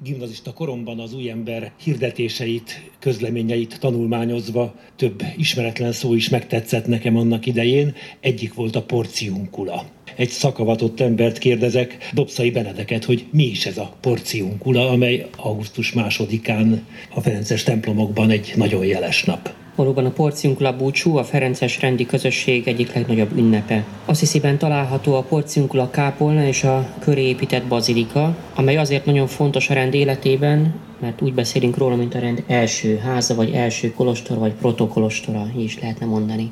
gimnazista koromban az új ember hirdetéseit, közleményeit tanulmányozva több ismeretlen szó is megtetszett nekem annak idején. Egyik volt a porciunkula. Egy szakavatott embert kérdezek, Dobszai Benedeket, hogy mi is ez a porciunkula, amely augusztus másodikán a Ferences templomokban egy nagyon jeles nap. Valóban a Porciunkula búcsú a Ferences rendi közösség egyik legnagyobb ünnepe. Assziszében található a Porciunkula kápolna és a köré épített bazilika, amely azért nagyon fontos a rend életében, mert úgy beszélünk róla, mint a rend első háza, vagy első kolostor, vagy protokolostora, így is lehetne mondani.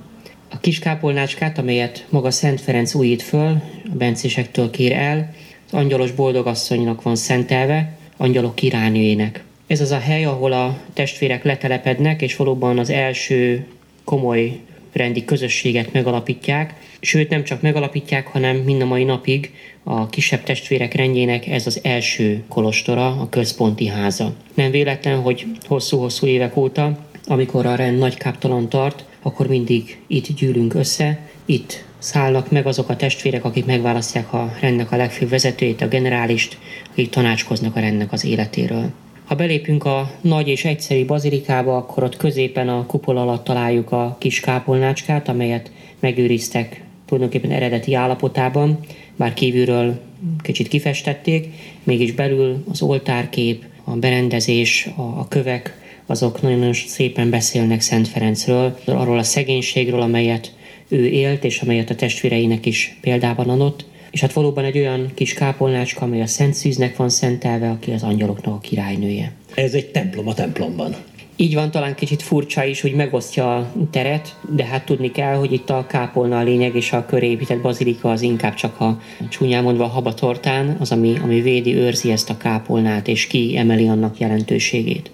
A kis kápolnácskát, amelyet maga Szent Ferenc újít föl, a bencésektől kér el, az angyalos boldogasszonynak van szentelve, angyalok királynőjének. Ez az a hely, ahol a testvérek letelepednek, és valóban az első komoly rendi közösséget megalapítják, sőt nem csak megalapítják, hanem mind a mai napig a kisebb testvérek rendjének ez az első kolostora, a központi háza. Nem véletlen, hogy hosszú-hosszú évek óta, amikor a rend nagy káptalan tart, akkor mindig itt gyűlünk össze, itt szállnak meg azok a testvérek, akik megválasztják a rendnek a legfőbb vezetőjét, a generálist, akik tanácskoznak a rendnek az életéről. Ha belépünk a nagy és egyszerű bazilikába, akkor ott középen a kupol alatt találjuk a kis kápolnácskát, amelyet megőriztek tulajdonképpen eredeti állapotában, bár kívülről kicsit kifestették, mégis belül az oltárkép, a berendezés, a, a kövek, azok nagyon szépen beszélnek Szent Ferencről, arról a szegénységről, amelyet ő élt, és amelyet a testvéreinek is példában adott, és hát valóban egy olyan kis kápolnácska, amely a Szent Szűznek van szentelve, aki az angyaloknak a királynője. Ez egy templom a templomban. Így van, talán kicsit furcsa is, hogy megosztja a teret, de hát tudni kell, hogy itt a kápolna a lényeg, és a köré épített bazilika az inkább csak a csúnyán mondva a habatortán, az, ami, ami védi, őrzi ezt a kápolnát, és ki emeli annak jelentőségét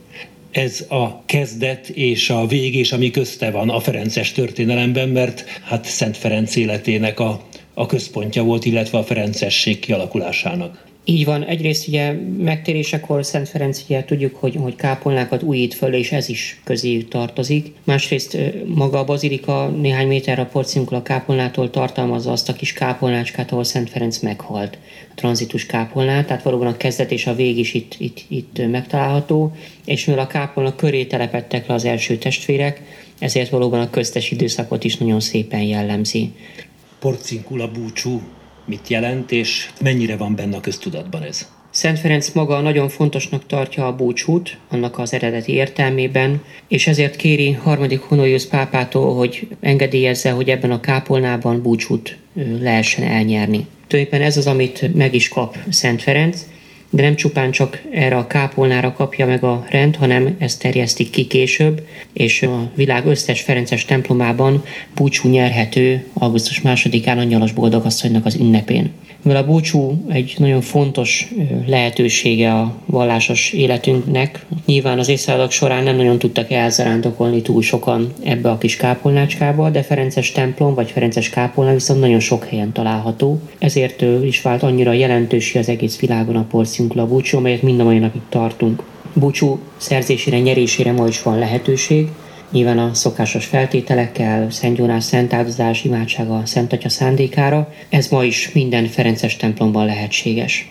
ez a kezdet és a vég, és ami közte van a Ferences történelemben, mert hát Szent Ferenc életének a a központja volt, illetve a Ferencesség kialakulásának. Így van, egyrészt ugye megtérésekor Szent Ferenc ugye tudjuk, hogy, hogy kápolnákat újít föl, és ez is közé tartozik. Másrészt maga a bazilika néhány méterre a porciunkula kápolnától tartalmazza azt a kis kápolnácskát, ahol Szent Ferenc meghalt, a tranzitus kápolnát, tehát valóban a kezdet és a vég is itt, itt, itt megtalálható, és mivel a kápolna köré telepettek le az első testvérek, ezért valóban a köztes időszakot is nagyon szépen jellemzi. Porcinkula búcsú mit jelent, és mennyire van benne a köztudatban ez? Szent Ferenc maga nagyon fontosnak tartja a búcsút, annak az eredeti értelmében, és ezért kéri harmadik Honorius pápától, hogy engedélyezze, hogy ebben a kápolnában búcsút lehessen elnyerni. Tulajdonképpen ez az, amit meg is kap Szent Ferenc, de nem csupán csak erre a kápolnára kapja meg a rend, hanem ezt terjesztik ki később, és a világ összes Ferences templomában búcsú nyerhető augusztus másodikán Angyalos Boldogasszonynak az ünnepén mivel a búcsú egy nagyon fontos lehetősége a vallásos életünknek, nyilván az évszázadok során nem nagyon tudtak elzarándokolni túl sokan ebbe a kis kápolnácskába, de Ferences templom vagy Ferences kápolna viszont nagyon sok helyen található. Ezért is vált annyira jelentős az egész világon a porciunkla búcsú, amelyet mind a mai napig tartunk. Búcsú szerzésére, nyerésére ma is van lehetőség, nyilván a szokásos feltételekkel, Szent Jónás szent áldozás, imádsága Szent Atya szándékára. Ez ma is minden Ferences templomban lehetséges.